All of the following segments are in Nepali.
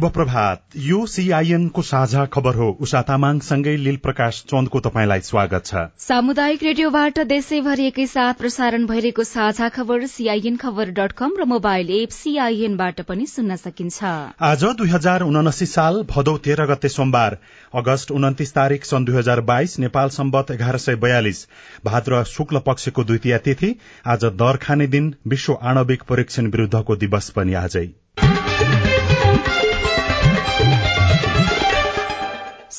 शुभ प्रभात यो सीआईएन को साझा खबर हो। उषा तामाङसँगै लील प्रकाश चन्दको तपाईँलाई स्वागत छ। सामुदायिक रेडियोबाट देशैभरि एकैसाथ प्रसारण भइरहेको साझा खबर सीआईएन खबर डट कम र मोबाइल एप सीआईएनबाट पनि सुन्न सकिन्छ। आज दुई हजार उनासी साल भदौ तेह्र गते सोमबार अगस्त उन्तिस तारीक सन् दुई हजार बाइस नेपाल सम्बत एघार सय बयालिस। भाद्र शुक्ल पक्षको द्वितीय तिथि आज दर खाने दिन विश्व आणविक परीक्षण विरूद्धको दिवस पनि आजै।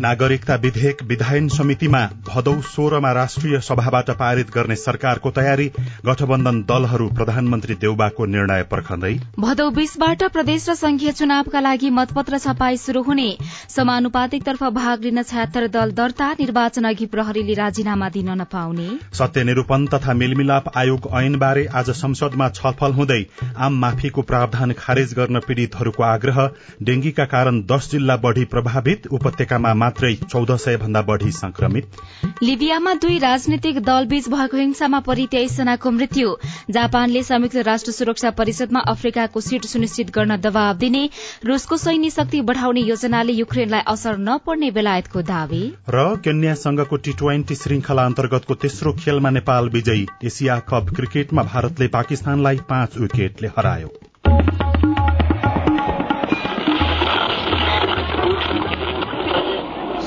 नागरिकता विधेयक विधायन समितिमा भदौ सोह्रमा राष्ट्रिय सभाबाट पारित गर्ने सरकारको तयारी गठबन्धन दलहरू प्रधानमन्त्री देउबाको निर्णय पर्खँदै। भदौ बीसबाट प्रदेश र संघीय चुनावका लागि मतपत्र छपाई शुरू हुने। समानुपातिकतर्फ भाग लिन छयत्तर दल दर्ता निर्वाचन अघि प्रहरीले राजीनामा दिन नपाउने। सत्य निरूपण तथा मेलमिलाप आयोग ऐनबारे आज संसदमा छलफल हुँदै आम माफीको प्रावधान खारेज गर्न पीड़ितहरूको आग्रह। डेंगीका कारण दश जिल्ला बढ़ी प्रभावित उपत्यकामा मात्रै चौध सय भन्दा बढ़ी संक्रमित। लिबियामा दुई राजनीतिक दलबीच भएको हिंसामा परि तेइस जनाको मृत्यु। जापानले संयुक्त राष्ट्र सुरक्षा परिषदमा अफ्रिकाको सीट सुनिश्चित गर्न दबाव दिने रूसको सैन्य शक्ति बढ़ाउने योजनाले युक्रेनलाई असर नपर्ने बेलायतको दावी। र केन्या संघको टी ट्वेन्टी श्रृंखला अन्तर्गतको तेस्रो खेलमा नेपाल विजयी एसिया कप क्रिकेटमा भारतले पाकिस्तानलाई पाँच विकेटले हरायो।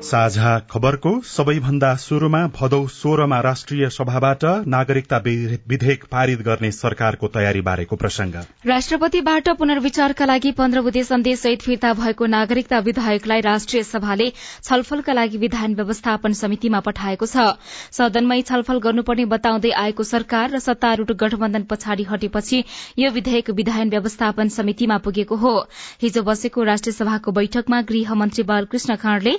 साझा खबरको सबैभन्दा शुरूमा भदौ सोह्रमा राष्ट्रिय सभाबाट नागरिकता विधेयक पारित गर्ने सरकारको तयारी बारेको प्रसंग। राष्ट्रपतिबाट पुनर्विचारका लागि पन्ध्र सन्देश सहित फिर्ता भएको नागरिकता विधेयकलाई राष्ट्रिय सभाले छलफलका लागि विधान व्यवस्थापन समितिमा पठाएको छ। सदनमै छलफल गर्नुपर्ने बताउँदै आएको सरकार र सत्तारूढ़ गठबन्धन पछाडि हटेपछि यो विधेयक विधान व्यवस्थापन समितिमा पुगेको हो। हिजो बसेको राष्ट्रिय सभाको बैठकमा गृहमन्त्री बालकृष्ण खाँडले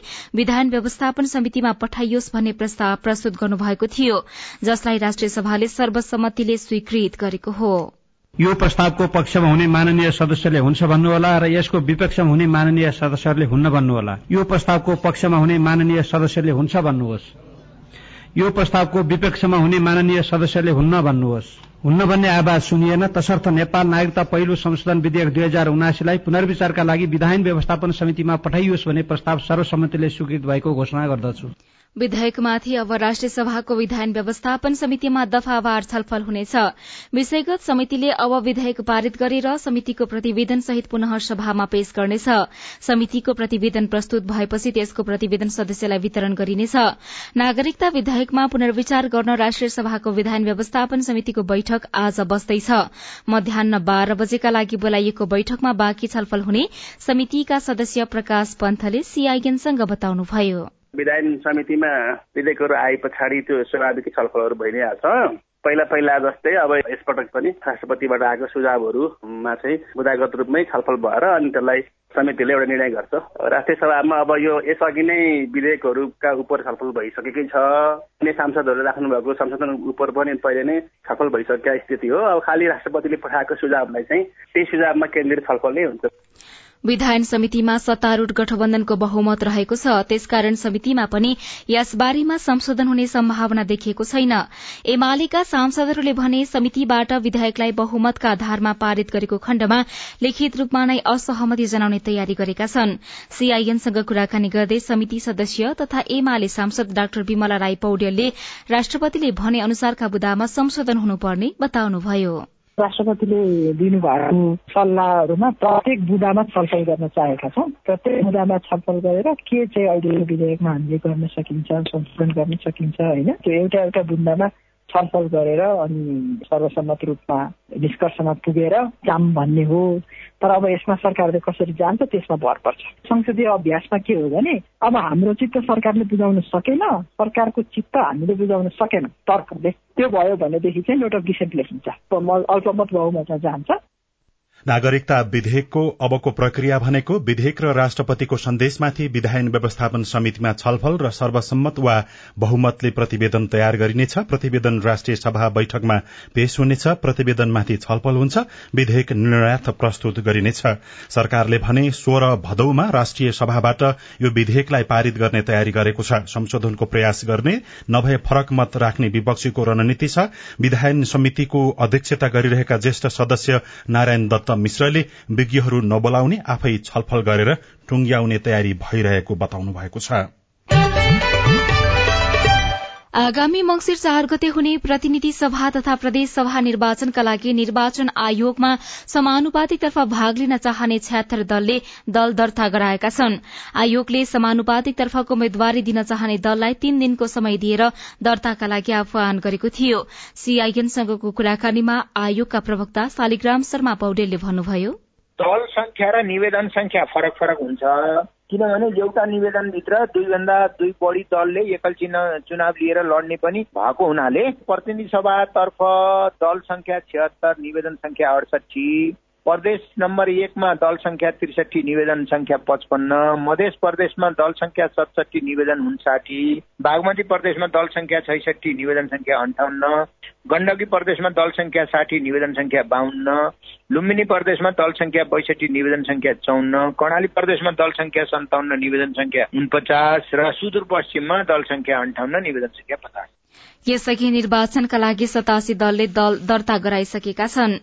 व्यवस्थापन समितिमा पठाइयोस् भन्ने प्रस्ताव प्रस्तुत गर्नुभएको थियो जसलाई राष्ट्रिय सभाले सर्वसम्मतिले स्वीकृत गरेको हो। यो प्रस्तावको पक्षमा हुने माननीय सदस्यले हुन्छ भन्नुहोला र यसको विपक्षमा हुने माननीय सदस्यहरूले हुन्न भन्नुहोला। यो प्रस्तावको पक्षमा हुने माननीय सदस्यले हुन्छ भन्नुहोस्। यो प्रस्तावको विपक्षमा हुने माननीय सदस्यले हुन्न भन्नुहोस्। हुन्न भन्ने आवाज सुनिएन। तसर्थ नेपाल नागरिकता पहिलो संशोधन विधेयक दुई हजार उनासीलाई पुनर्विचारका लागि विधान व्यवस्थापन समितिमा पठाइयोस् भन्ने प्रस्ताव सर्वसम्मतिले स्वीकृत भएको घोषणा गर्दछु। विधेयकमाथि अब राष्ट्रिय सभाको विधान व्यवस्थापन समितिमा दफावार छलफल हुनेछ। विषयगत समितिले अब विधेयक पारित गरेर समितिको प्रतिवेदन सहित पुनः सभामा पेश गर्नेछ। समितिको प्रतिवेदन प्रस्तुत भएपछि त्यसको प्रतिवेदन सदस्यलाई वितरण गरिनेछ। नागरिकता विधेयकमा पुनर्विचार गर्न राष्ट्रिय सभाको विधान व्यवस्थापन समितिको बैठक आज बस्दैछ। मध्याह बाह्र बजेका लागि बोलाइएको बैठकमा बाँकी छलफल हुने समितिका सदस्य प्रकाश पन्थले सीआईएनसँग बताउनुभयो। विधान समितिमा विधेयकहरू आए पछाडि त्यो स्वाभाविक छलफलहरू भइ नै हाल्छ पहिला पहिला जस्तै अब यसपटक पनि राष्ट्रपतिबाट आएको सुझावहरूमा चाहिँ मुद्दागत रूपमै छलफल भएर अनि त्यसलाई समितिले एउटा निर्णय गर्छ। राष्ट्रिय सभामा अब यो यसअघि नै विधेयकहरूका उप छलफल भइसकेकै छ। अन्य सांसदहरूले राख्नु भएको संशोधन उप पनि पहिले नै छलफल भइसकेका स्थिति हो। अब खालि राष्ट्रपतिले पठाएको सुझावलाई चाहिँ त्यही सुझावमा केन्द्रित छलफल नै हुन्छ। विधान समितिमा सत्तारूढ़ गठबन्धनको बहुमत रहेको छ। त्यसकारण समितिमा पनि यसबारेमा संशोधन हुने सम्भावना देखिएको छैन। एमालेका सांसदहरूले भने समितिबाट विधेयकलाई बहुमतका आधारमा पारित गरेको खण्डमा लिखित रूपमा नै असहमति जनाउने तयारी गरेका छन्। सीआईएनसँग कुराकानी गर्दै समिति सदस्य तथा एमाले सांसद डाक्टर विमला राई पौड्यलले राष्ट्रपतिले भने अनुसारका बुदामा संशोधन हुनुपर्ने बताउनुभयो। राष्ट्रपतिले दिनुभएको सल्लाहहरूमा प्रत्येक बुदामा छलफल गर्न चाहेका छौँ प्रत्येक बुदामा छलफल गरेर के चाहिँ अहिले विधेयकमा हामीले गर्न सकिन्छ संशोधन गर्न सकिन्छ होइन? त्यो एउटा एउटा बुन्दामा छलफल गरेर अनि सर्वसम्मत रूपमा निष्कर्षमा पुगेर काम भन्ने हो। तर अब यसमा सरकारले कसरी जान्छ त्यसमा भर पर्छ। संसदीय अभ्यासमा के हो भने अब हाम्रो चित्त सरकारले बुझाउन सकेन सरकारको चित्त हामीले बुझाउन सकेन तर्कले। त्यो भयो भनेदेखि चाहिँ एउटा डिसेन्ट लेखिन्छ अल्पमत बहुमतमा जान्छ। नागरिकता विधेयकको अबको प्रक्रिया भनेको विधेयक र राष्ट्रपतिको सन्देशमाथि विधायन व्यवस्थापन समितिमा छलफल र सर्वसम्मत वा बहुमतले प्रतिवेदन तयार गरिनेछ। प्रतिवेदन राष्ट्रिय सभा बैठकमा पेश हुनेछ। प्रतिवेदनमाथि छलफल हुन्छ। विधेयक निर्णयार्थ प्रस्तुत गरिनेछ। सरकारले भने सोह्र भदौमा राष्ट्रिय सभाबाट यो विधेयकलाई पारित गर्ने तयारी गरेको छ। संशोधनको प्रयास गर्ने नभए फरक मत राख्ने विपक्षीको रणनीति छ। विधायन समितिको अध्यक्षता गरिरहेका ज्येष्ठ सदस्य नारायण दत्त मिश्रले विज्ञहरू नबोलाउने आफै छलफल गरेर टुंग्याउने तयारी भइरहेको बताउनु भएको छ। आगामी मंगिर चार गते हुने प्रतिनिधि सभा तथा प्रदेश सभा निर्वाचनका लागि निर्वाचन आयोगमा समानुपातिकतर्फ भाग लिन चाहने छ्यात्तर दलले दल दर्ता गराएका छन्। आयोगले समानुपातिकतर्फको उम्मेद्वारी दिन चाहने दललाई तीन दिनको समय दिएर दर्ताका लागि आह्वान गरेको थियो। सीआईएनसँगको कुराकानीमा आयोगका प्रवक्ता शालिग्राम शर्मा पौडेलले भन्नुभयो। दल संख्या र निवेदन संख्या फरक फरक हुन्छ। किनभने एउटा निवेदनभित्र दुईभन्दा दुई बढी दलले एकल चिन्ह चुनाव लिएर लड्ने पनि भएको हुनाले प्रतिनिधि सभातर्फ दल संख्या छिहत्तर निवेदन संख्या अडसठी प्रदेश नम्बर एकमा दल संख्या त्रिसठी निवेदन संख्या पचपन्न मध्य प्रदेशमा दल संख्या सतसठी निवेदन उन्साठी बागमती प्रदेशमा दल संख्या छैसठी निवेदन संख्या अन्ठाउन्न गण्डकी प्रदेशमा दल संख्या साठी निवेदन संख्या बाहन्न लुम्बिनी प्रदेशमा दल संख्या बैसठी निवेदन संख्या चौन्न कर्णाली प्रदेशमा दल संख्या सन्ताउन्न निवेदन संख्या उनपचास र सुदूरपश्चिममा दल संख्या अन्ठाउन्न निवेदन संख्या पचास। यसअघि निर्वाचनका लागि सतासी दलले दल दर्ता गराइसकेका छन्।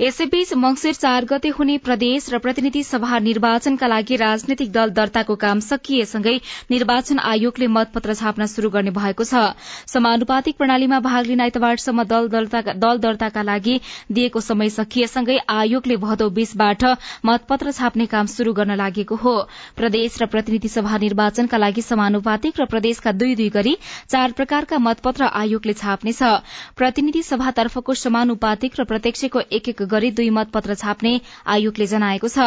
यसैबीच मंगिर चार गते हुने प्रदेश र प्रतिनिधि सभा निर्वाचनका लागि राजनैतिक दल दर्ताको काम सकिएसँगै निर्वाचन आयोगले मतपत्र छाप्न शुरू गर्ने भएको छ। समानुपातिक प्रणालीमा भाग लिन आइतबारसम्म दल दर्ताका लागि दिएको समय सकिएसँगै आयोगले भदौ बीसबाट मतपत्र छाप्ने काम शुरू गर्न लागेको हो। प्रदेश र प्रतिनिधि सभा निर्वाचनका लागि समानुपातिक र प्रदेशका दुई दुई गरी चार प्रकारका मतपत्र आयोगले छाप्नेछ। प्रतिनिधि सभातर्फको समानुपातिक र प्रत्यक्षको एक एक गरी दुई मतपत्र छाप्ने आयोगले जनाएको छ।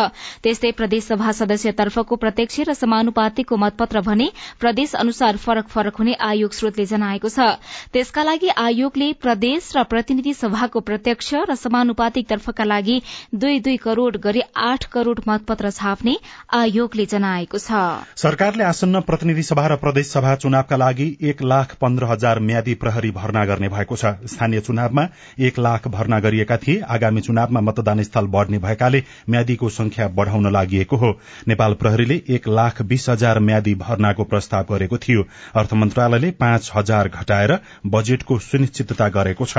त्यस्तै प्रदेश सभा सदस्यतर्फको प्रत्यक्ष र समानुपातिकको मतपत्र भने प्रदेश अनुसार फरक फरक हुने आयोग स्रोतले जनाएको छ। त्यसका लागि आयोगले प्रदेश र प्रतिनिधि सभाको प्रत्यक्ष र समानुपातिक तर्फका लागि दुई दुई करोड़ गरी आठ करोड़ मतपत्र छाप्ने आयोगले जनाएको छ। सरकारले आसन्न प्रतिनिधि सभा र प्रदेश सभा चुनावका लागि एक लाख पन्ध्र हजार म्यादी प्रहरी भर्ना गर्ने भएको छ। स्थानीय चुनावमा एक लाख भर्ना गरिएका थिए। आगामी चुनावमा मतदान स्थल बढ़ने भएकाले म्यादीको संख्या बढ़ाउन लागि हो। नेपाल प्रहरीले एक लाख बीस हजार म्यादी भर्नाको प्रस्ताव गरेको थियो। अर्थ मन्त्रालयले पाँच हजार घटाएर बजेटको सुनिश्चितता गरेको छ।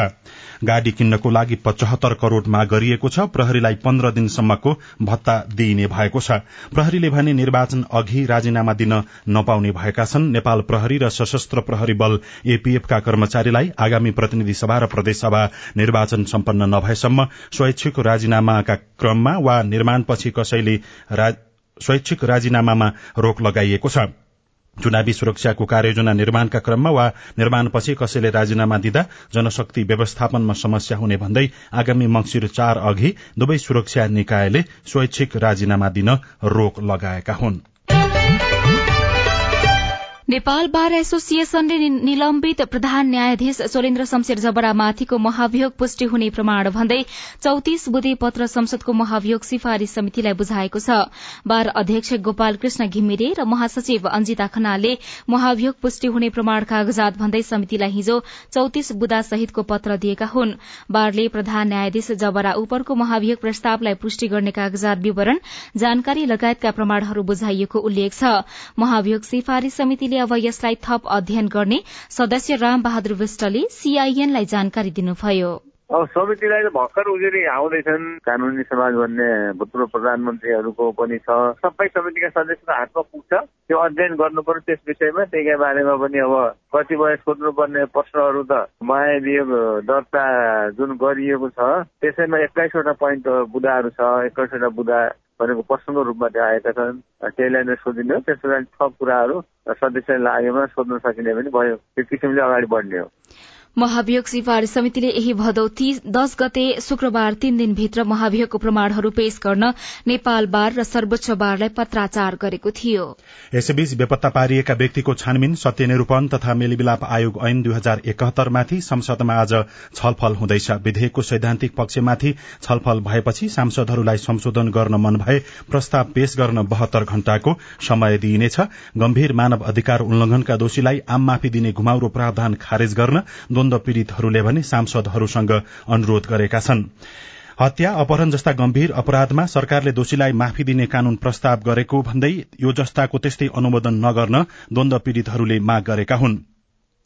गाड़ी किन्नको लागि पचहत्तर करोड़ माग गरिएको छ। प्रहरीलाई पन्ध्र दिनसम्मको भत्ता दिइने भएको छ। प्रहरीले भने निर्वाचन अघि राजीनामा दिन नपाउने भएका छन्। नेपाल प्रहरी र सशस्त्र प्रहरी बल एपीएफका कर्मचारीलाई आगामी प्रतिनिधि सभा र प्रदेशसभा निर्वाचन सम्पन्न नभएसम्म स्वैच्छिक राजीनामाका क्रममा वा निर्माणपछि कसैले स्वैच्छिक राजीनामामा रोक लगाइएको छ। चुनावी सुरक्षाको कार्ययोजना निर्माणका क्रममा वा निर्माणपछि कसैले राजीनामा दिँदा जनशक्ति व्यवस्थापनमा समस्या हुने भन्दै आगामी मंगिर चार अघि दुवै सुरक्षा निकायले स्वैच्छिक राजीनामा दिन रोक लगाएका हुन्। नेपाल बार एसोसिएशनले निलम्बित प्रधान न्यायाधीश सोलेन्द्र शमशेर जबरामाथिको महाभियोग पुष्टि हुने प्रमाण भन्दै चौतिस बुधे पत्र संसदको महाभियोग सिफारिश समितिलाई बुझाएको छ। बार अध्यक्ष गोपाल कृष्ण घिमिरे र महासचिव अंजिता खनालले महाभियोग पुष्टि हुने प्रमाण कागजात भन्दै समितिलाई हिजो चौतिस बुदा सहितको पत्र दिएका हुन्। बारले प्रधान न्यायाधीश जबरा उपरको महाभियोग प्रस्तावलाई पुष्टि गर्ने कागजात विवरण जानकारी लगायतका प्रमाणहरू बुझाइएको उल्लेख छ। महाभियोग सिफारिश समितिले अब यसलाई थप अध्ययन गर्ने सदस्य राम बहादुर विष्टले सीआईएनलाई जानकारी दिनुभयो। अब समितिलाई त भर्खर उजुरी आउँदैछन्। कानुनी समाज भन्ने भूतपूर्व प्रधानमन्त्रीहरूको पनि छ। सबै समितिका सदस्यको हातमा पुग्छ। त्यो अध्ययन गर्नु पर्यो त्यस विषयमा। त्यहीका बारेमा पनि अब कतिपय सोध्नुपर्ने प्रश्नहरू त महाभियोग दर्ता जुन गरिएको छ त्यसैमा एक्काइसवटा पोइन्ट बुदाहरू छ। एक्काइसवटा बुदा भनेको प्रश्नको रूपमा त्यो आएका छन्। त्यहीलाई नै सोधिने हो त्यसको थप कुराहरू सदस्यलाई लागेमा सोध्न सकिने पनि भयो। त्यो किसिमले अगाडि बढ्ने हो। महाभियोग सिफारिश समितिले यही भदौ दश गते शुक्रबार तीन दिनभित्र महाभियोगको प्रमाणहरू पेश गर्न नेपाल बार र सर्वोच्च बारलाई पत्राचार गरेको थियो। यसैबीच बेपत्ता पारिएका व्यक्तिको छानबिन सत्य निरूपण तथा मेलिमिलाप आयोग ऐन दुई हजार एकहत्तरमाथि संसदमा आज छलफल हुँदैछ। विधेयकको सैद्धान्तिक पक्षमाथि छलफल भएपछि सांसदहरूलाई संशोधन गर्न मन भए प्रस्ताव पेश गर्न बहत्तर घण्टाको समय दिइनेछ। गम्भीर मानव अधिकार उल्लंघनका दोषीलाई आम माफी दिने घुमाउरो प्रावधान खारेज गर्न द्वन्द पीड़ितहरूले भने सांसदहरूसँग अनुरोध गरेका छन्। हत्या अपहरण जस्ता गम्भीर अपराधमा सरकारले दोषीलाई माफी दिने कानून प्रस्ताव गरेको भन्दै यो जस्ताको त्यस्तै अनुमोदन नगर्न द्वन्द पीड़ितहरूले माग गरेका हुन्।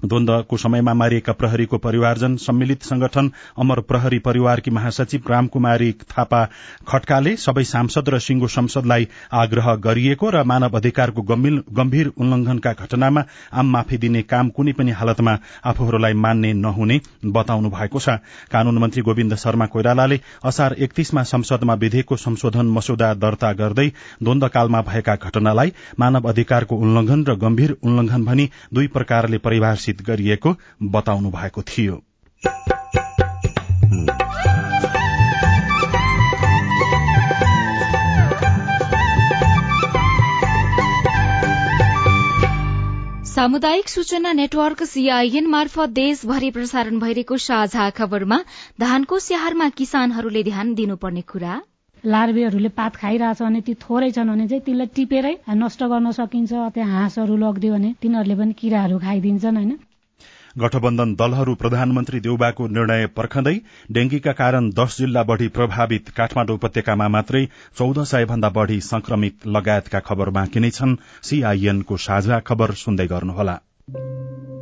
द्वन्दको समयमा मारिएका प्रहरीको परिवारजन सम्मिलित संगठन अमर प्रहरी परिवारकी महासचिव रामकुमारी थापा खड्काले सबै सांसद र सिंगो संसदलाई आग्रह गरिएको र मानव अधिकारको गम्भीर उल्लंघनका घटनामा आम माफी दिने काम कुनै पनि हालतमा आफूहरूलाई मान्ने नहुने बताउनु भएको छ। कानून मन्त्री गोविन्द शर्मा कोइरालाले असार एकतीसमा संसदमा विधेयकको संशोधन मसौदा दर्ता गर्दै द्वन्दकालमा भएका घटनालाई मानव अधिकारको उल्लंघन र गम्भीर उल्लंघन भनी दुई प्रकारले परिभाषित प्रकाशित गरिएको बताउनु भएको थियो। सामुदायिक सूचना नेटवर्क सीआईएन मार्फत देशभरि प्रसारण भइरहेको साझा खबरमा धानको स्याहारमा किसानहरूले ध्यान दिनुपर्ने कुरा। लार्वेहरूले पात खाइरहेछ भने ती थोरै छन् भने चाहिँ तिनलाई टिपेरै नष्ट गर्न सकिन्छ त्यहाँ हाँसहरू लगिदियो भने तिनीहरूले पनि किराहरू खाइदिन्छन् होइन? गठबन्धन दलहरू प्रधानमन्त्री देउबाको निर्णय पर्खदै डेंगीका कारण दश जिल्ला बढ़ी प्रभावित काठमाडौँ उपत्यकामा मात्रै चौध सय भन्दा बढ़ी संक्रमित लगायतका खबर बाँकी नै छन्। सीआईएनको साझा खबर सुन्दै गर्नुहोला।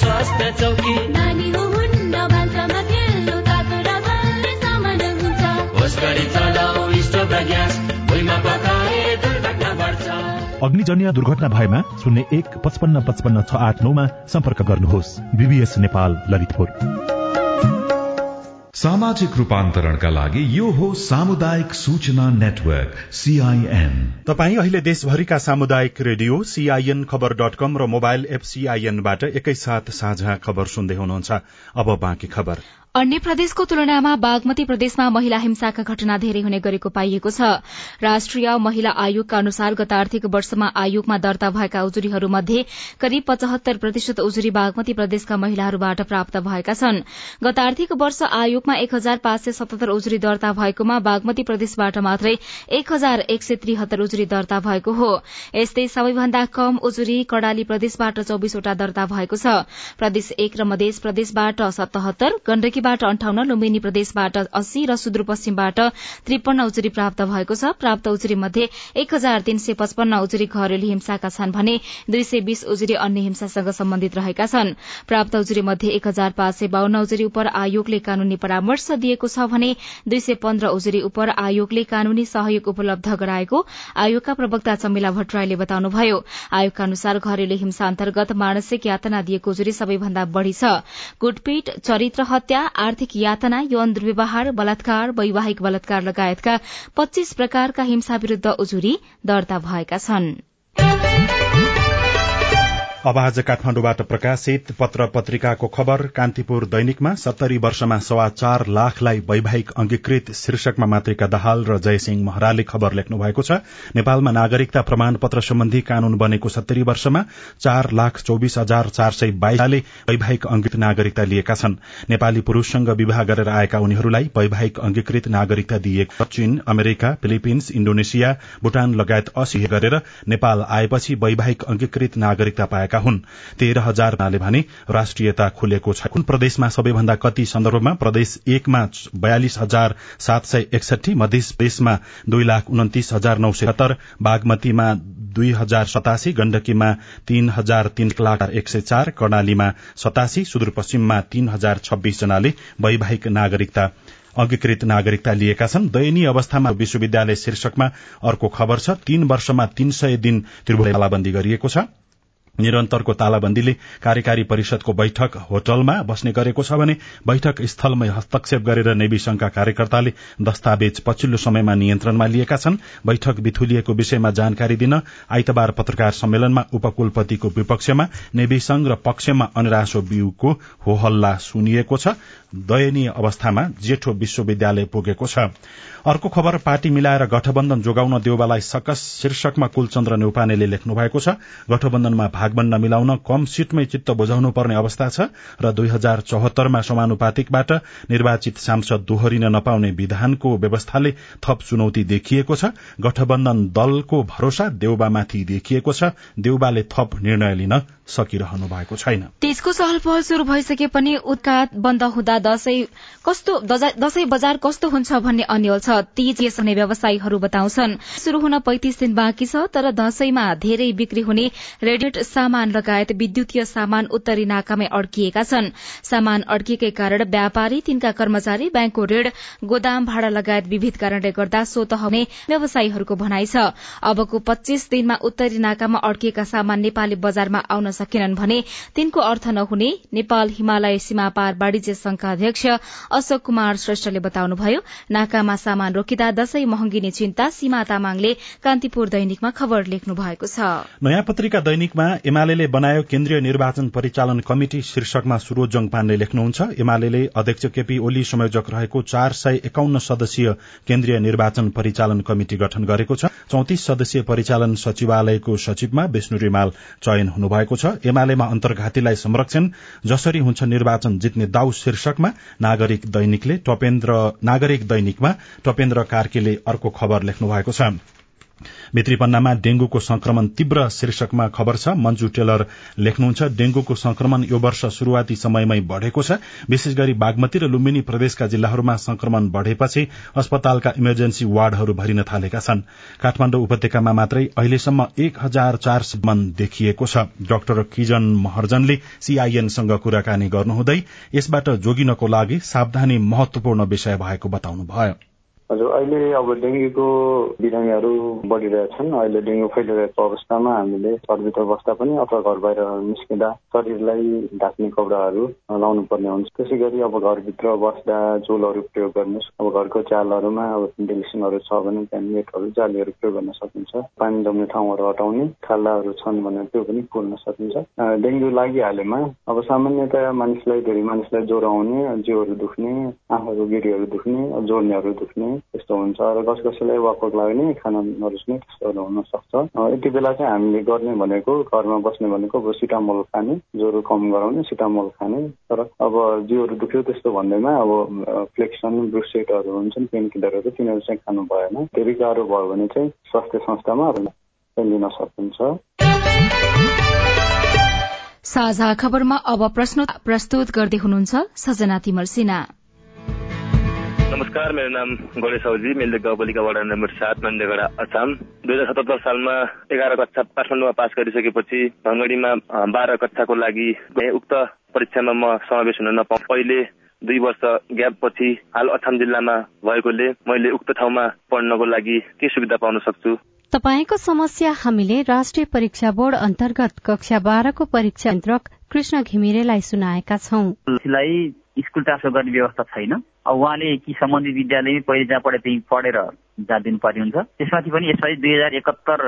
स्वास्थ्य चौकी। नानी हो हुन्न भान्सामा खेल्नु तातो र बल्ने सामान हुन्छ। होस गरी चलाऊ स्टोभ र ग्यास भुइँमा पकाए दुर्घटना बढ्छ। अग्निजन्य दुर्घटना भएमा शून्य एक पचपन्न पचपन्न छ आठ नौमा सम्पर्क गर्नुहोस्। बीबीएस नेपाल ललितपुर। सामाजिक रूपान्तरणका लागि यो हो सामुदायिक सूचना नेटवर्क सीआईएन तपाई अहिले देशभरिका सामुदायिक रेडियो सीआईएन खबर डट कम र मोबाइल एप सीआईएनबाट एकैसाथ साझा खबर सुन्दै हुनुहुन्छ। अब बाँकी खबर। अन्य प्रदेशको तुलनामा बागमती प्रदेशमा महिला हिंसाका घटना धेरै हुने गरेको पाइएको छ। राष्ट्रिय महिला आयोगका अनुसार गत आर्थिक वर्षमा आयोगमा दर्ता भएका उजुरीहरूमध्ये करिब पचहत्तर प्रतिशत उजुरी बागमती प्रदेशका महिलाहरूबाट प्राप्त भएका छन्। गत आर्थिक वर्ष आयोगमा एक हजार पाँच सय सतहत्तर उजुरी दर्ता भएकोमा बागमती प्रदेशबाट मात्रै एक हजार एक सय त्रिहत्तर उजुरी दर्ता भएको हो। यस्तै सबैभन्दा कम उजुरी कडाली प्रदेशबाट चौबिसवटा दर्ता भएको छ। प्रदेश एक र मधेस प्रदेशबाट सतहत्तर गण्डकी बाट अन्ठाउन्न लुम्बिनी प्रदेशबाट अस्सी र सुदूरपश्चिमबाट त्रिपन्न उजुरी प्राप्त भएको छ। प्राप्त उजुरी मध्ये एक हजार तीन सय पचपन्न उजुरी घरेलु हिंसाका छन् भने दुई सय बीस उजुरी अन्य हिंसासँग सम्बन्धित रहेका छन्। प्राप्त उजुरी मध्ये एक हजार पाँच सय बाहन्न उजुरी उप आयोगले कानूनी परामर्श दिएको छ भने दुई सय पन्ध्र उजुरी उप आयोगले कानूनी सहयोग उपलब्ध गराएको आयोगका प्रवक्ता चमिला भट्टराईले बताउनुभयो। आयोगका अनुसार घरेलु हिंसा अन्तर्गत मानसिक यातना दिएको उजुरी सबैभन्दा बढ़ी छ। कुटपीट चरित्र हत्या आर्थिक यातना यौन दुर्व्यवहार बलात्कार वैवाहिक बलात्कार लगायतका पच्चीस प्रकारका हिंसा विरूद्ध उजुरी दर्ता भएका छन्। अब आज काठमाण्डुबाट प्रकाशित पत्र पत्रिकाको खबर कान्तिपुर दैनिकमा सत्तरी वर्षमा सवा चार लाखलाई वैवाहिक अंगीकृत शीर्षकमा मातृका दाहाल र जयसिंह महराले खबर लेख्नु भएको छ। नेपालमा नागरिकता प्रमाण पत्र सम्बन्धी कानून बनेको सत्तरी वर्षमा चार लाख चौविस हजार चार सय बाइसले वैवाहिक अंगीकृत नागरिकता लिएका छन्। नेपाली पुरूषसँग विवाह गरेर आएका उनीहरूलाई वैवाहिक अंगीकृत नागरिकता दिएको चीन अमेरिका फिलिपिन्स इण्डोनेसिया भूटान लगायत असी गरेर नेपाल आएपछि वैवाहिक अंगीकृत नागरिकता पाएका हुन्। तेह्र हजारले भने राष्ट्रियता खुलेको छ। कुन प्रदेशमा सबैभन्दा कति सन्दर्भमा प्रदेश एकमा बयालिस हजार सात सय एकसठी मध्य दुई लाख उन्तिस हजार नौ सय सत्तर बागमतीमा दुई हजार सतासी गण्डकीमा तीन हजार तीन लाख एक सय चार कर्णालीमा सतासी सुदूरपश्चिममा तीन हजार छब्बीस जनाले वैवाहिक नागरिकता अंगीकृत नागरिकता लिएका छन्। दयनीय अवस्थामा विश्वविद्यालय शीर्षकमा अर्को खबर छ। तीन वर्षमा तीन सय दिन त्रिभुवन तालाबन्दी गरिएको छ। निरन्तरको तालाबन्दीले कार्यकारी परिषदको बैठक होटलमा बस्ने गरेको छ भने बैठक स्थलमै हस्तक्षेप गरेर नेवी संघका कार्यकर्ताले दस्तावेज पछिल्लो समयमा नियन्त्रणमा लिएका छन्। बैठक बिथुलिएको विषयमा जानकारी दिन आइतबार पत्रकार सम्मेलनमा उपकुलपतिको विपक्षमा नेवी संघ र पक्षमा अनरासो बिउको होहल्ला सुनिएको छ। दयनीय अवस्थामा जेठो विश्वविद्यालय पुगेको छ। अर्को खबर पार्टी मिलाएर गठबन्धन जोगाउन देउबालाई सकस शीर्षकमा कुलचन्द्र नेउपानेले लेख्नु भएको छ। गठबन्धनमा भाग बन्न मिलाउन कम सीटमै चित्त बुझाउनु पर्ने अवस्था छ र दुई हजार चौहत्तरमा समानुपातिकबाट निर्वाचित सांसद दोहोरिन नपाउने विधानको व्यवस्थाले थप चुनौती देखिएको छ। गठबन्धन दलको भरोसा देउबामाथि देखिएको छ। देउबाले थप निर्णय लिन सकिरहनु भएको छैन। भइसके पनि बन्द हुँदा दशैं कस्तो दशैं बजार कस्तो हुन्छ भन्ने अन्यल छ। तीज हुने व्यवसायीहरू बताउँछन्। शुरू हुन पैंतिस दिन बाँकी छ तर दशैंमा धेरै बिक्री हुने रेडिमेड सामान लगायत विद्युतीय सामान उत्तरी नाकामै अड्किएका छन्। सामान अड्किएकै कारण व्यापारी तिनका कर्मचारी ब्याङ्कको ऋण गोदाम भाडा लगायत विविध कारणले गर्दा स्वत हुने व्यवसायीहरूको भनाइ छ। अबको पच्चीस दिनमा उत्तरी नाकामा अड्किएका सामान नेपाली बजारमा आउन सकेनन् भने तिनको अर्थ नहुने नेपाल हिमालय सीमा पार वाणिज्य संघका अध्यक्ष अशोक कुमार श्रेष्ठले बताउनुभयो नाकामा सामान रोकिँदा दशैं महँगिने चिन्ता सीमा तामाङले कान्तिपुर दैनिकमा खबर लेख्नु भएको छ। नयाँ पत्रिका दैनिकमा एमाले बनायो केन्द्रीय निर्वाचन परिचालन कमिटि शीर्षकमा सुरोजङ पाण्डे लेख्नुहुन्छ एमाले अध्यक्ष केपी ओली संयोजक रहेको चार सय एकाउन्न सदस्यीय केन्द्रीय निर्वाचन परिचालन कमिटि गठन गरेको छ। चौतिस सदस्यीय परिचालन सचिवालयको सचिवमा विष्णु रिमाल चयन हुनुभएको छ। एमालेमा अन्तर्घातीलाई संरक्षण जसरी हुन्छ निर्वाचन जित्ने दाउ शीर्षकमा नागरिक दैनिकमा टपेन्द्र कार्कीले अर्को खबर लेख्नु भएको छ। भित्रीपन्नामा डेंगूको संक्रमण तीव्र शीर्षकमा खबर छ। मन्जु टेलर लेख्नुहुन्छ डेंगूको संक्रमण यो वर्ष शुरूआती समयमै बढ़ेको छ। विशेष गरी बागमती र लुम्बिनी प्रदेशका जिल्लाहरूमा संक्रमण बढ़ेपछि अस्पतालका इमर्जेन्सी वार्डहरू भरिन थालेका छन्। काठमाण्डु उपत्यकामा मात्रै अहिलेसम्म एक हजार चार मन देखिएको छ। डाक्टर किजन महर्जनले सीआईएनसँग कुराकानी गर्नुहुँदै यसबाट जोगिनको लागि सावधानी महत्वपूर्ण विषय भएको बताउनुभयो। हजुर अहिले अब डेङ्गुको बिरामीहरू बढिरहेछन् अहिले डेङ्गु फैलिरहेको अवस्थामा हामीले घरभित्र बस्दा पनि अथवा घर बाहिर निस्किँदा शरीरलाई ढाक्ने कपडाहरू लाउनु पर्ने हुन्छ। त्यसै गरी अब घरभित्र बस्दा झोलहरू प्रयोग गर्नुहोस्। अब घरको चालहरूमा अब भेन्टिलेसनहरू छ भने त्यहाँ नेटहरू जालीहरू प्रयोग गर्न सकिन्छ। पानी जम्ने ठाउँहरू हटाउने खाल्डाहरू छन् भने त्यो पनि खोल्न सकिन्छ। डेङ्गु लागिहालेमा अब सामान्यतया मानिसलाई धेरै मानिसलाई ज्वरो आउने जिउहरू दुख्ने आँखाको गिरीहरू दुख्ने जोर्नीहरू दुख्ने त्यस्तो हुन्छ र कस कसैलाई वाकवाक लाग्ने खाना नरुच्ने त्यस्तोहरू हुनसक्छ। यति बेला चाहिँ हामीले गर्ने भनेको घरमा बस्ने भनेको अब सिटामोल खाने ज्वरो कम गराउने सिटामोल खाने। तर अब जिउहरू दुख्यो त्यस्तो भन्दैमा अब फ्लेक्सन ब्रुसेटहरू हुन्छन् पेन किलरहरू तिनीहरू चाहिँ खानु भएन। धेरै गाह्रो भयो भने चाहिँ स्वास्थ्य संस्थामा लिन सकिन्छ। साझा खबरमा अब प्रश्न प्रस्तुत गर्दै हुनुहुन्छ सजना तिमल सिन्हा। नमस्कार मेरो नाम गणेश साउजी मेलदेक गाउँपालिका वडा नम्बर सात नन्देगडा असम। दुई हजार सतहत्तर सालमा एघार कक्षा काठमाडौँमा पास गरिसकेपछि भङ्गडीमा बाह्र कक्षाको लागि उक्त परीक्षामा म समावेश हुन नपाउ। पहिले दुई वर्ष ग्याप पछि हाल अछाम जिल्लामा भएकोले मैले उक्त ठाउँमा पढ्नको लागि के सुविधा पाउन सक्छु? तपाईँको समस्या हामीले राष्ट्रिय परीक्षा बोर्ड अन्तर्गत कक्षा बाह्रको परीक्षा केन्द्रक कृष्ण घिमिरेलाई सुनाएका छौं। स्कुल ट्रान्सफर गर्ने व्यवस्था छैन। उहाँले कि सम्बन्धित विद्यालयमै पहिले जहाँ पढे त्यही पढेर जहाँ दिनुपर्ने हुन्छ त्यसमाथि पनि यसपालि दुई हजार एकहत्तर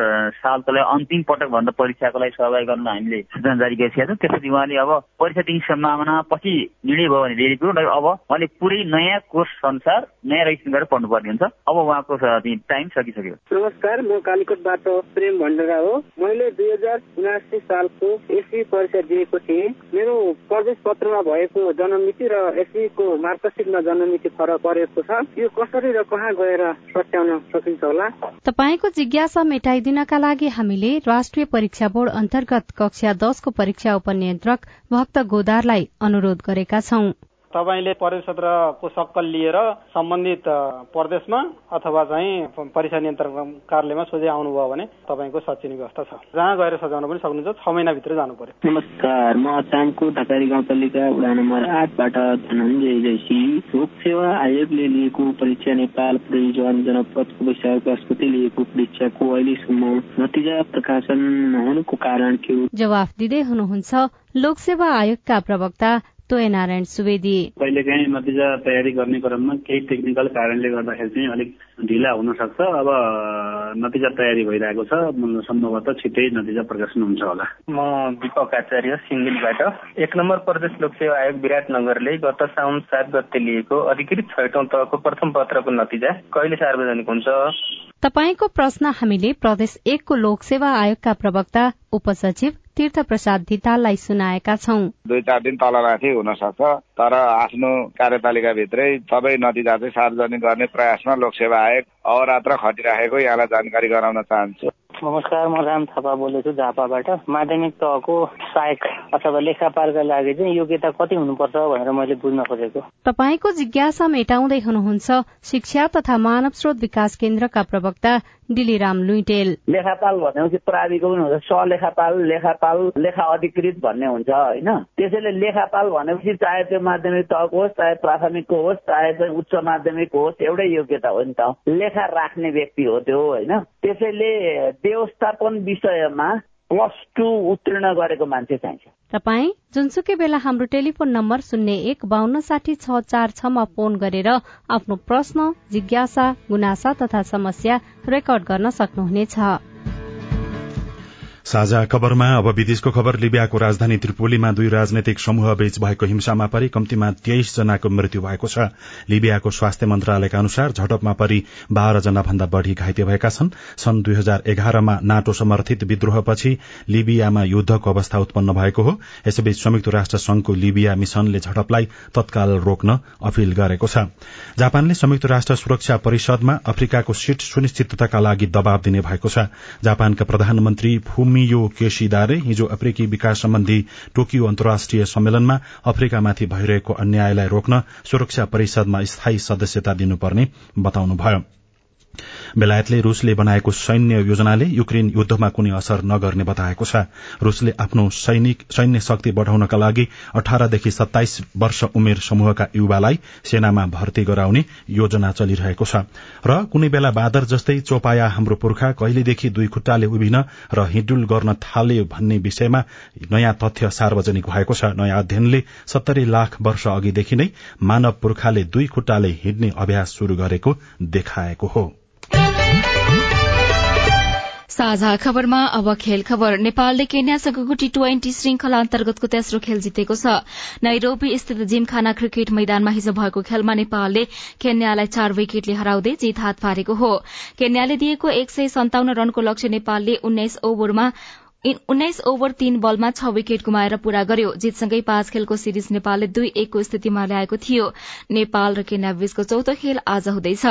सालको लागि अन्तिम पटक भन्दा परीक्षाको लागि सहभागी गर्न हामीले सूचना जारी गरिसकेका छौँ। त्यसपछि उहाँले अब परीक्षा दिने सम्भावना पछि निर्णय भयो भने धेरै कुरो अब उहाँले पुरै नयाँ कोर्स अनुसार नयाँ रजिस्ट्रेसन गरेर पढ्नुपर्ने हुन्छ। अब उहाँको टाइम सकिसक्यो। नमस्कार म कालीकोटबाट प्रेम भण्डारा हो। मैले दुई हजार उनासी सालको एससी परीक्षा दिएको थिएँ। मेरो प्रवेश पत्रमा भएको जन्ममिति र एससीको मार्कसिटमा जन्ममिति फरक परेको छ। यो कसरी र कहाँ गएर सत्याउन सकिन्छ होला? तपाईँको जिज्ञासा मेटाइदिनका लागि हामीले राष्ट्रिय परीक्षा बोर्ड अन्तर्गत कक्षा दशको परीक्षा उपनियन्त्रक भक्त गोदारलाई अनुरोध गरेका छौं। तपाईँले प्रवेश पत्रको सक्कल लिएर सम्बन्धित प्रदेशमा अथवा चाहिँ परीक्षा नियन्त्रण कार्यालयमा सोझै आउनुभयो भने तपाईँको सचिने व्यवस्था छ। जहाँ गएर सजाउन पनि सक्नुहुन्छ छ महिनाभित्र जानु पर्यो। नमस्कार म अचामको ढकारी गाउँपालिका वडा नम्बर आठबाट धनञ्जय जैसी लोक सेवा आयोगले लिएको परीक्षा नेपाल पुलिस जवान जनपदको वैशाख गस्पति लिएको परीक्षाको अहिलेसम्म नतिजा प्रकाशन नहुनुको कारण के हो? जवाफ दिँदै हुनुहुन्छ लोकसेवा आयोगका प्रवक्ता तोय नारायण सुवेदी कहिलेकाहीँ नतिजा तयारी गर्ने क्रममा केही टेक्निकल कारणले गर्दाखेरि चाहिँ अलिक ढिला हुन सक्छ। अब नतिजा तयारी भइरहेको छ। सम्भवतः छिट्टै नतिजा प्रकाशन हुन्छ होला। म दिपक आचार्य सिङ्गिलीबाट एक नम्बर प्रदेश लोकसेवा आयोग विराटनगरले गत साउन सात गते लिएको अधिकृत छैटौं तहको प्रथम पत्रको नतिजा कहिले सार्वजनिक हुन्छ? तपाईँको प्रश्न हामीले प्रदेश एकको लोकसेवा आयोगका प्रवक्ता उपसचिव तीर्थ प्रसाद धिताललाई सुनाएका छौं। दुई चार दिन तलमाथि हुन सक्छ। तर आफ्नो कार्यपालिकाभित्रै सबै नतिजा चाहिँ सार्वजनिक गर्ने प्रयासमा लोकसेवा आयोग अहोरात्र खटिराखेको यहाँलाई जानकारी गराउन चाहन्छु। नमस्कार म राम थापा बोलेको झापाबाट। माध्यमिक तहको सहायक अथवा लेखापालका लागि चाहिँ योग्यता कति हुनुपर्छ भनेर मैले बुझ्न खोजेको। तपाईँको जिज्ञासा मेटाउँदै हुनुहुन्छ शिक्षा तथा मानव स्रोत विकास केन्द्रका प्रवक्ता डिलिराम लुइटेल। लेखापाल भनेपछि प्राविको पनि हुन्छ। सलेखापाल लेखापाल लेखा अधिकृत भन्ने हुन्छ होइन? त्यसैले लेखापाल भनेपछि चाहे त्यो माध्यमिक तहको होस् चाहे प्राथमिकको होस् चाहे चाहिँ उच्च माध्यमिक होस् एउटै योग्यता हो नि त। लेखा राख्ने व्यक्ति हो त्यो होइन? त्यसैले व्यवस्थापन विषयमा प्लस टू उत्तीर्ण गरेको मान्छे चाहिन्छ। तपाई जुनसुकै बेला हाम्रो टेलिफोन नम्बर शून्य एक बान्न साठी छ चार छमा फोन गरेर आफ्नो प्रश्न जिज्ञासा गुनासा तथा समस्या रेकर्ड गर्न सक्नुहुनेछ। साझा खबरमा अब विदेशको खबर लिबियाको राजधानी त्रिपोलीमा दुई राजनैतिक समूह बीच भएको हिंसामा परि कम्तीमा तेइस जनाको मृत्यु भएको छ। लिबियाको स्वास्थ्य मन्त्रालयका अनुसार झडपमा परि बाह्र जना भन्दा बढ़ी घाइते भएका छन्। सन् दुई हजार एघारमा नाटो समर्थित विद्रोहपछि लिबियामा युद्धको अवस्था उत्पन्न भएको हो। यसैबीच संयुक्त राष्ट्र संघको लिबिया मिशनले झडपलाई तत्काल रोक्न अपील गरेको छ। जापानले संयुक्त राष्ट्र सुरक्षा परिषदमा अफ्रिकाको सीट सुनिश्चितताका लागि दबाव दिने भएको छ। जापानका प्रधानमन्त्री फुमियो केशिदारे हिजो अफ्रिकी विकास सम्बन्धी टोकियो अन्तर्राष्ट्रिय सम्मेलनमा अफ्रिकामाथि भइरहेको अन्यायलाई रोक्न सुरक्षा परिषदमा स्थायी सदस्यता दिनुपर्ने बताउनुभयो। बेलायतले रूसले बनाएको सैन्य योजनाले युक्रेन युद्धमा कुनै असर नगर्ने बताएको छ। रूसले आफ्नो सैन्य शक्ति बढ़ाउनका लागि अठारदेखि सत्ताइस वर्ष उमेर समूहका युवालाई सेनामा भर्ती गराउने योजना चलिरहेको छ। र कुनै बेला बादर जस्तै चोपाया हाम्रो पुर्खा कहिलेदेखि दुई खुट्टाले उभिन र हिडुल गर्न थाल्यो भन्ने विषयमा नयाँ तथ्य सार्वजनिक भएको छ। नयाँ अध्ययनले सत्तरी लाख वर्ष अघिदेखि नै मानव पुर्खाले दुई खुट्टाले हिँड्ने अभ्यास शुरू गरेको देखाएको हो। साझा खबरमा अब खेल खबर। नेपालले केन्यासँगको टी ट्वेन्टी श्रृंखला अन्तर्गतको तेस्रो खेल जितेको छ। नैरोबी स्थित जिमखाना क्रिकेट मैदानमा हिजो भएको खेलमा नेपालले केन्यालाई चार विकेटले हराउँदै जित हात पारेको हो। केन्याले दिएको एक सय सन्ताउन्न रनको लक्ष्य नेपालले उन्नाइस ओभरमा उन्नाइस ओभर तीन बलमा छ विकेट गुमाएर पूरा गर्यो। जितसँगै पाँच खेलको सिरिज नेपालले दुई एकको स्थितिमा ल्याएको थियो। नेपाल र केन्या बीचको चौथो खेल आज हुँदैछ।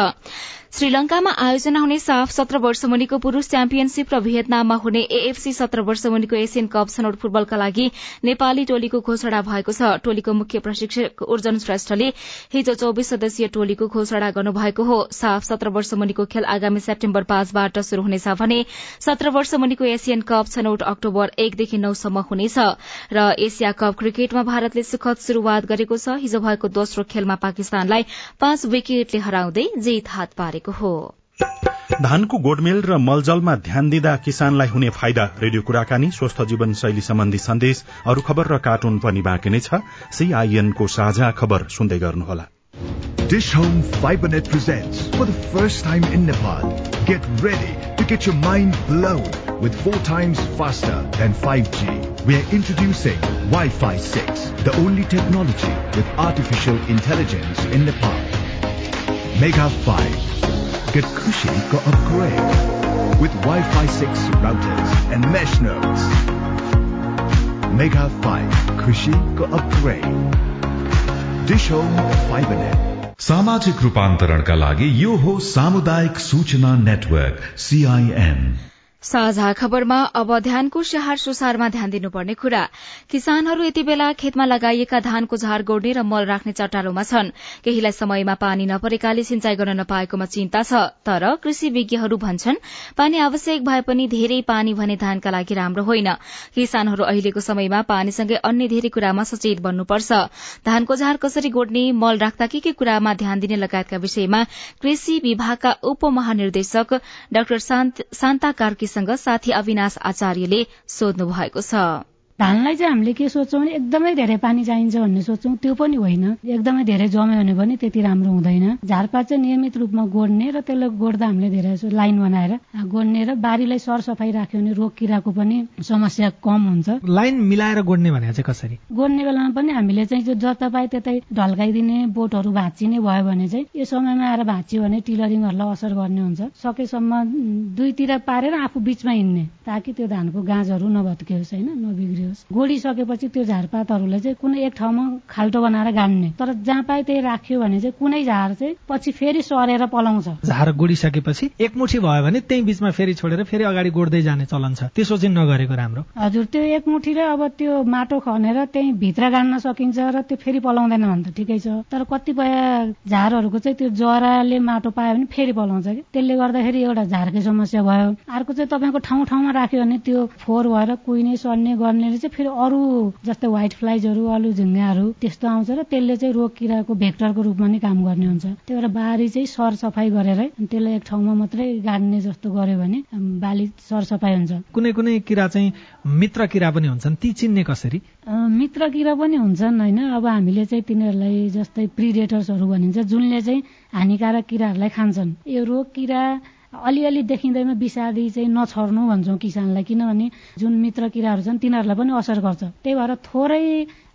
श्रीलंकामा आयोजना हुने साफ सत्र वर्ष मुनिको पुरूष च्याम्पियनशीप र भियतनाममा हुने एएफसी सत्र वर्ष मुनिको एसियन कप छनौट फुटबलका लागि नेपाली टोलीको घोषणा भएको छ। टोलीको मुख्य प्रशिक्षक उर्जन श्रेष्ठले हिजो चौविस सदस्यीय टोलीको घोषणा गर्नुभएको हो। साफ सत्र वर्ष मुनिको खेल आगामी सेप्टेम्बर पाँचबाट शुरू हुनेछ भने सत्र वर्ष मुनिको एसियन कप छनौट अक्टोबर एकदेखि नौसम्म हुनेछ र एसिया कप क्रिकेटमा भारतले सुखद शुरूआत गरेको छ। हिजो भएको दोस्रो खेलमा पाकिस्तानलाई पाँच विकेटले हराउँदै जित हात पारेको हो धानको गोडमेल र मलजलमा ध्यान दिँदा किसानलाई हुने फाइदा रेडियो कुराकानी स्वस्थ जीवन शैली सम्बन्धी सन्देश अरू खबर र कार्टुन पनि बाँकी नै छ सीआईएनको साझा खबर सुन्दै गर्नुहोला Dish Home FiberNet presents for the first time in Nepal. Get ready to get your mind blown with four times faster than 5G. We are introducing Wi-Fi 6, the only technology with artificial intelligence in Nepal. Mega 5. Get Kushi ko upgrade with Wi-Fi 6 routers and mesh nodes. Mega 5. Kushi ko upgrade. Dish Home FiberNet. सामाजिक रूपान्तरणका लागि यो हो सामुदायिक सूचना नेटवर्क सीआईएन साझा खबरमा अब ध्यानको स्याहार सुसारमा ध्यान दिनुपर्ने कुरा। किसानहरू यति बेला खेतमा लगाइएका धानको झार गोड्ने र मल राख्ने चट्टालोमा छन्। केहीलाई समयमा पानी नपरेकाले सिंचाई गर्न नपाएकोमा चिन्ता छ तर कृषि विज्ञहरू भन्छन् पानी आवश्यक भए पनि धेरै पानी भने धानका लागि राम्रो होइन। किसानहरू अहिलेको समयमा पानीसँगै अन्य धेरै कुरामा सचेत बन्नुपर्छ। धानको झार कसरी गोड्ने मल राख्दा के के कुरामा ध्यान दिने लगायतका विषयमा कृषि विभागका उपमहानिर्देशक डाक्टर शान्ता कार्की सँग साथी अविनाश आचार्यले सोध्नु भएको छ। धानलाई चाहिँ हामीले के सोच्छौँ भने एकदमै धेरै पानी चाहिन्छ भन्ने सोच्छौँ। त्यो पनि होइन। एकदमै धेरै जम्यो भने पनि त्यति राम्रो हुँदैन। झारपात चाहिँ नियमित रूपमा गोड्ने र त्यसलाई गोड्दा हामीले धेरै लाइन बनाएर गोड्ने र बारीलाई सरसफाई राख्यो भने रोग किराको पनि समस्या कम हुन्छ। लाइन मिलाएर गोड्ने भने चाहिँ कसरी? गोड्ने बेलामा पनि हामीले चाहिँ जता पाए त्यतै ढल्काइदिने बोटहरू भाँचिने भयो भने चाहिँ यो समयमा आएर भाँच्यो भने टिलरिङहरूलाई असर गर्ने हुन्छ। सकेसम्म दुईतिर पारेर आफू बिचमा हिँड्ने ताकि त्यो धानको गाँजहरू नभत्कियोस् होइन? नबिग्रियोस्। गोडिसकेपछि त्यो झारपातहरूलाई चाहिँ कुनै एक ठाउँमा खाल्टो बनाएर गाड्ने। तर जहाँ पाए त्यही राख्यो भने चाहिँ कुनै झार चाहिँ पछि फेरि सरेर पलाउँछ। झार गोडिसकेपछि एकमुठी भयो भने त्यही बिचमा फेरि छोडेर फेरि अगाडि गोड्दै जाने चलन छ। त्यसो चाहिँ नगरेको राम्रो। हजुर त्यो एकमुठी र अब त्यो माटो खनेर त्यही भित्र गाड्न सकिन्छ र त्यो फेरि पलाउँदैन भने त ठिकै छ। तर कतिपय झारहरूको चाहिँ त्यो जराले माटो पायो भने फेरि पलाउँछ कि त्यसले गर्दाखेरि एउटा झारकै समस्या भयो। अर्को चाहिँ तपाईँको ठाउँ ठाउँमा राख्यो भने त्यो फोहोर भएर कुहिने सर्ने गर्ने चाहिँ फेरि अरू जस्तै व्हाइट फ्लाइजहरू अलु झुङ्गाहरू त्यस्तो आउँछ र त्यसले चाहिँ रोग किराको भेक्टरको रूपमा नै काम गर्ने हुन्छ। त्यही भएर बारी चाहिँ सरसफाई गरेर त्यसलाई एक ठाउँमा मात्रै गाड्ने जस्तो गर्यो भने बाली सरसफाई हुन्छ। कुनै कुनै किरा चाहिँ मित्र किरा पनि हुन्छन्। ती चिन्ने कसरी? मित्र किरा पनि हुन्छन् होइन? अब हामीले चाहिँ तिनीहरूलाई जस्तै प्रिडेटर्सहरू भनिन्छ जुनले चाहिँ हानिकारक किराहरूलाई खान्छन्। यो रोग किरा अलिअलि देखिँदैमा विषादी चाहिँ नछर्नु भन्छौँ किसानलाई किनभने जुन मित्र किराहरू छन् तिनीहरूलाई पनि असर गर्छ। त्यही भएर थोरै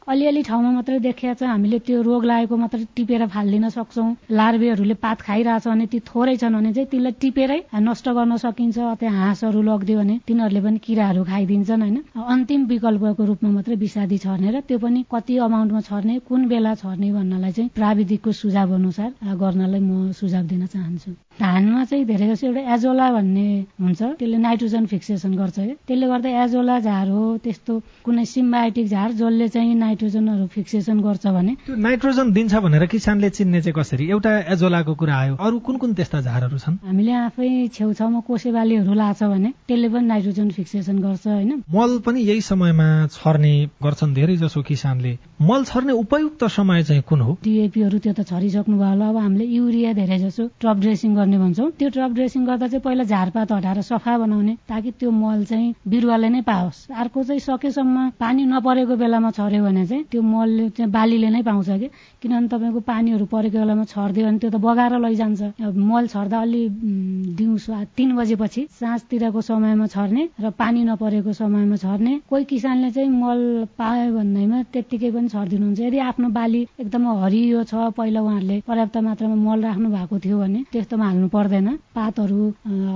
अलिअलि ठाउँमा मात्रै देखिया छ हामीले त्यो रोग लागेको मात्रै टिपेर फालिदिन सक्छौँ। लार्वेहरूले पात खाइरहेछ भने ती थोरै छन् भने चाहिँ तिनलाई टिपेरै नष्ट गर्न सकिन्छ। त्यहाँ हाँसहरू लगिदियो भने तिनीहरूले पनि किराहरू खाइदिन्छन् होइन? अन्तिम विकल्पको रूपमा मात्रै विषादी छर्ने र त्यो पनि कति अमाउन्टमा छर्ने कुन बेला छर्ने भन्नलाई चाहिँ प्राविधिकको सुझाव अनुसार गर्नलाई म सुझाव दिन चाहन्छु। धानमा चाहिँ धेरै जसो एउटा एजोला भन्ने हुन्छ त्यसले नाइट्रोजन फिक्सेसन गर्छ है। त्यसले गर्दा एजोला झार हो त्यस्तो कुनै सिम्बायोटिक झार जसले चाहिँ नाइट्रोजनहरू फिक्सेसन गर्छ भने। त्यो नाइट्रोजन दिन्छ भनेर किसानले चिन्ने चाहिँ कसरी? एउटा एजोलाको कुरा आयो। अरू कुन कुन त्यस्ता झारहरू छन्? हामीले आफै छेउछाउमा कोसेबालीहरू लाछ भने त्यसले पनि नाइट्रोजन फिक्सेसन गर्छ होइन? मल पनि यही समयमा छर्ने गर्छन् धेरै जसो किसानले। मल छर्ने उपयुक्त समय चाहिँ कुन हो? डिएपीहरू त्यो त छरिसक्नु भयो होला। अब हामीले युरिया धेरै जसो ट्रप ड्रेसिङ गर्ने भन्छौँ। त्यो ट्रप ड्रेसिङ गर्दा चाहिँ पहिला झारपात हटाएर सफा बनाउने ताकि त्यो मल चाहिँ बिरुवाले नै पाओस्। अर्को चाहिँ सकेसम्म पानी नपरेको बेलामा छर्यो भने चाहिँ त्यो मलले चाहिँ बालीले नै पाउँछ कि? किनभने तपाईँको पानीहरू परेको बेलामा छरिदियो भने त्यो त बगाएर लैजान्छ। मल छर्दा अलि दिउँसो तिन बजेपछि साँझतिरको समयमा छर्ने र पानी नपरेको समयमा छर्ने। कोही किसानले चाहिँ मल पायो भन्दैमा त्यत्तिकै पनि छरिदिनुहुन्छ। यदि आफ्नो बाली एकदम हरियो छ पहिला उहाँहरूले पर्याप्त मात्रामा मल राख्नु भएको थियो भने त्यस्तोमा हाल्नु पर्दैन। पातहरू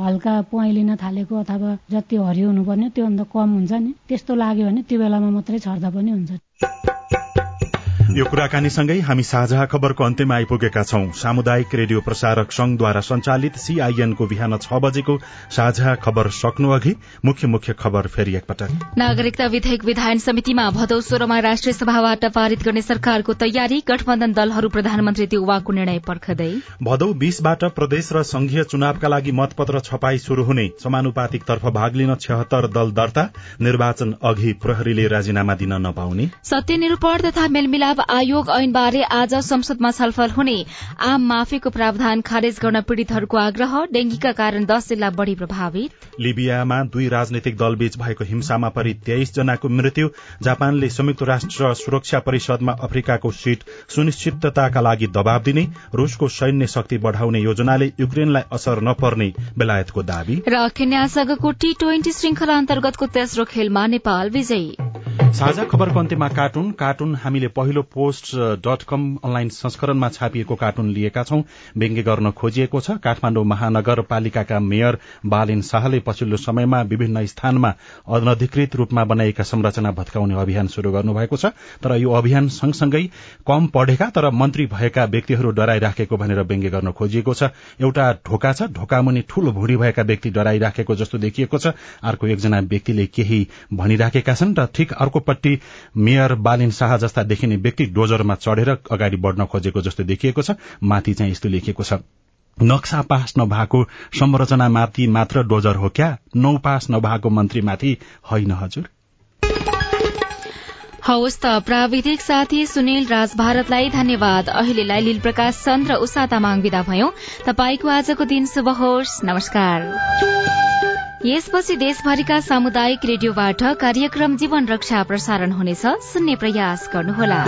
हल्का पहेलिन थालेको अथवा जति हरियो हुनुपर्ने त्योभन्दा कम हुन्छ नि। त्यस्तो लाग्यो भने त्यो बेलामा मात्रै छर्दा पनि हुन्छ। यो कुराकानीसँगै हामी साझा खबरको अन्त्यमा आइपुगेका छौं। सामुदायिक रेडियो प्रसारक संघद्वारा संचालित सीआईएनको बिहान छ बजेको साझा खबर सक्नु अघि मुख्य मुख्य खबर फेरि एकपटक। नागरिकता विधेयक विधायन समितिमा भदौ सोह्रमा राष्ट्रिय सभाबाट पारित गर्ने सरकारको तयारी गठबन्धन दलहरू प्रधानमन्त्री देउवाको निर्णय पर्खदै। भदौ बीसबाट प्रदेश र संघीय चुनावका लागि मतपत्र छपाई शुरू हुने समानुपातिक तर्फ भाग लिन छहत्तर दल दर्ता निर्वाचन अघि प्रहरीले राजीनामा दिन नपाउने। सत्य निरूपण तथा मेलमिलाप आयोग ऐनबारे आज संसदमा छलफल हुने। आम माफीको प्रावधान खारेज गर्न पीड़ितहरूको आग्रह। डेंगीका कारण दश जिल्ला बढ़ी प्रभावित। लिबियामा दुई राजनैतिक दलबीच भएको हिंसामा परि तेइस जनाको मृत्यु। जापानले संयुक्त राष्ट्र सुरक्षा परिषदमा अफ्रिकाको सीट सुनिश्चितताका लागि दबाव दिने रूसको सैन्य शक्ति बढ़ाउने योजनाले युक्रेनलाई असर नपर्ने बेलायतको दावी। र केन्यासँगको टी ट्वेन्टी श्रृंखला अन्तर्गतको तेस्रो खेलमा नेपाल विजयी। साझा खबरको अन्त्यमा कार्टुन। कार्टुन हामीले पहिलो पोस्ट डट कम अनलाइन संस्करणमा छापिएको कार्टुन लिएका छौं। व्यङ्ग्य गर्न खोजिएको छ। काठमाडौँ महानगरपालिकाका मेयर बालिन शाहले पछिल्लो समयमा विभिन्न स्थानमा अनधिकृत रूपमा बनाइएका संरचना भत्काउने अभियान शुरू गर्नुभएको छ। तर यो अभियान सँगसँगै कम पढेका तर मन्त्री भएका व्यक्तिहरू डराइराखेको भनेर व्यङ्ग्य गर्न खोजिएको छ। एउटा ढोका छ। ढोका मुनि ठूलो भूरी भएका व्यक्ति डराइराखेको जस्तो देखिएको छ। अर्को एकजना व्यक्तिले केही भनिराखेका छन् र ठिक अर्कोपट्टि मेयर बालिन शाह जस्ता देखिने व्यक्ति डोजरमा चढ़ेर अगाडि बढ़न खोजेको जस्तो देखिएको छ माथि चाहिँ यस्तो लेखिएको छ नक्सा पास नभएको संरचनामाथि मात्र डोजर हो क्या? नौ पास नभएको मन्त्रीमाथि होइन हजुर। हवस् त प्राविधिक साथी सुनिल राज भारतलाई धन्यवाद। अहिलेलाई लील प्रकाश चन्द र उषा तामाङ विदा भयौं। तपाईँको आजको दिन शुभ होस्। नमस्कार। यसपछि देशभरिका सामुदायिक रेडियोबाट कार्यक्रम जीवन रक्षा प्रसारण हुनेछ। सुन्ने प्रयास गर्नुहोला।